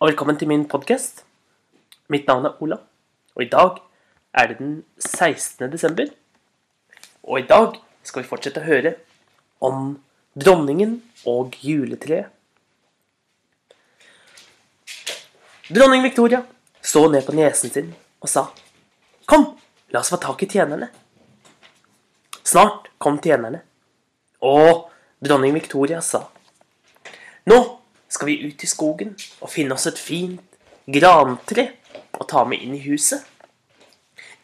og velkommen til min podkast. Mitt navn er Ola, og i dag er det den 16. desember. Og i dag skal vi fortsette å høre om dronningen og juletreet. Dronning Victoria så ned på niesen sin og sa Kom, la oss få tak i tjenerne. Snart kom tjenerne, og dronning Victoria sa Nå skal vi ut i skogen og finne oss et fint grantre og ta med inn i huset.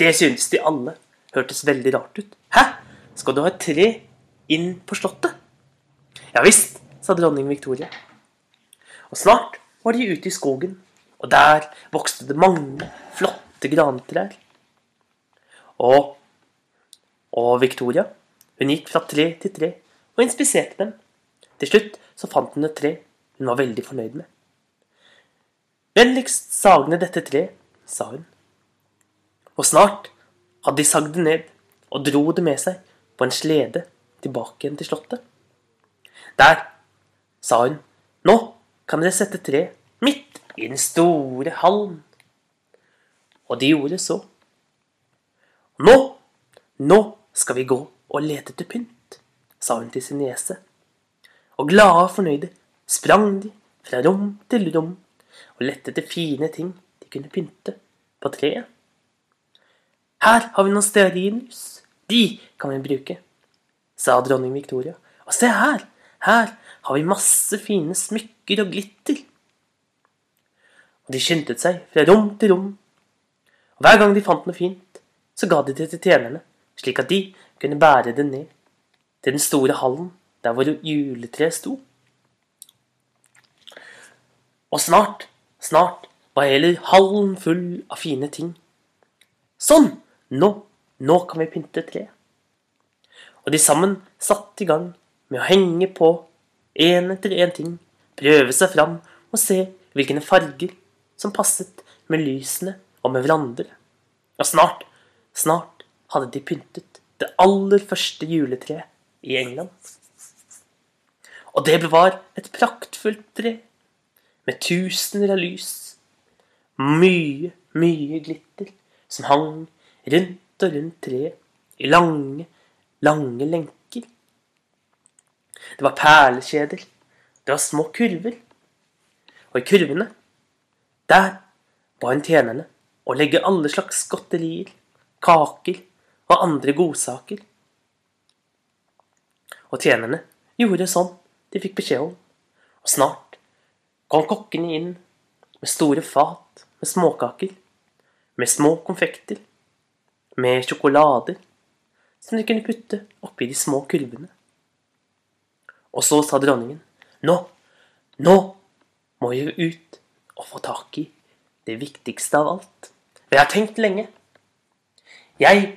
Det syntes de alle hørtes veldig rart ut. Hæ? Skal du ha et tre inn på slottet? Ja visst, sa dronning Victoria. Og snart var de ute i skogen, og der vokste det mange flotte grantrær. Og, og Victoria, hun gikk fra tre til tre og inspiserte dem. Til slutt så fant hun et tre hun var veldig fornøyd med. Vennligst sag ned dette treet, sa hun. Og snart hadde de sagd det ned og dro det med seg på en slede tilbake igjen til slottet. Der, sa hun, nå kan dere sette treet midt i den store hallen. Og de gjorde så. Nå, nå skal vi gå og lete etter pynt, sa hun til sin niese. Og glade og fornøyde sprang de fra rom til rom og lette etter fine ting de kunne pynte på treet. Her har vi noen stearinlys. De kan vi bruke, sa dronning Victoria. Og se her, her har vi masse fine smykker og glitter. Og de skyndte seg fra rom til rom. Og hver gang de fant noe fint, så ga de det til tjenerne, slik at de kunne bære det ned til den store hallen der hvor juletreet sto. Og snart, snart var hele hallen full av fine ting. Sånn! Nå, nå kan vi pynte treet. Og de sammen satte i gang med å henge på én etter én ting, prøve seg fram og se hvilke farger som passet med lysene og med hverandre. Og snart, snart hadde de pyntet det aller første juletreet i England. Og det var et praktfullt tre med tusener av lys. Mye, mye glitter som hang rundt og rundt treet i lange, lange lenker. Det var perlekjeder, det var små kurver. Og i kurvene, der ba hun tjenerne å legge alle slags godterier, kaker og andre godsaker. Og tjenerne gjorde sånn de fikk beskjed om, og snart kom kokkene inn med store fat med småkaker, med små konfekter, med sjokolader som de kunne putte oppi de små kurvene. Og så sa dronningen, nå, nå må vi ut og få tak i det viktigste av alt. For jeg har tenkt lenge. Jeg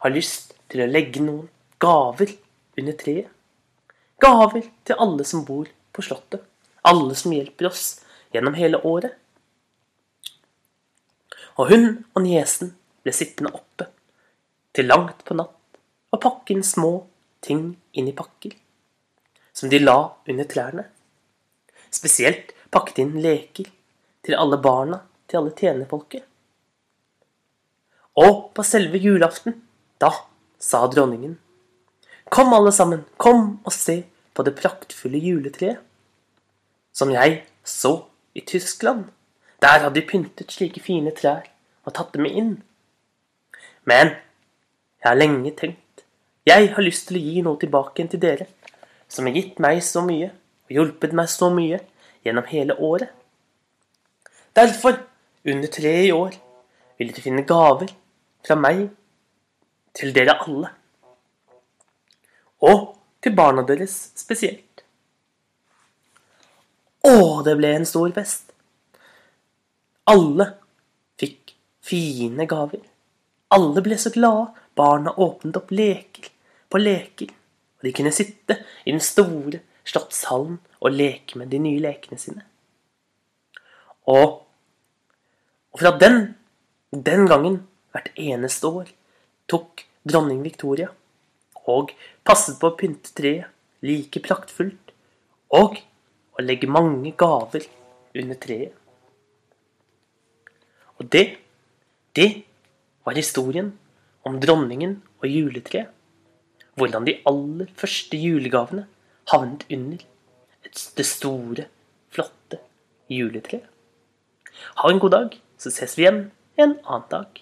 har lyst til å legge noen gaver under treet. Gaver til alle som bor på Slottet alle som hjelper oss gjennom hele året. Og hun og niesen ble sittende oppe til langt på natt og pakke inn små ting inn i pakker, som de la under trærne. Spesielt pakket inn leker til alle barna til alle tjenerfolket. Og på selve julaften, da sa dronningen, Kom alle sammen, kom og se på det praktfulle juletreet som jeg så i Tyskland. Der hadde de pyntet slike fine trær og tatt dem inn. Men jeg har lenge tenkt. Jeg har lyst til å gi noe tilbake til dere, som har gitt meg så mye og hjulpet meg så mye gjennom hele året. Derfor, under treet i år, vil dere finne gaver fra meg til dere alle. Og til barna deres spesielt. Å, det ble en stor fest. Alle fikk fine gaver. Alle ble så glade. Barna åpnet opp leker på leker. Og de kunne sitte i den store slottshallen og leke med de nye lekene sine. Og, og fra den, den gangen, hvert eneste år, tok dronning Victoria og passet på å pynte treet like praktfullt. Og og legge mange gaver under treet. Og det, det var historien om dronningen og juletreet. Hvordan de aller første julegavene havnet under et, det store, flotte juletreet. Ha en god dag, så ses vi igjen en annen dag.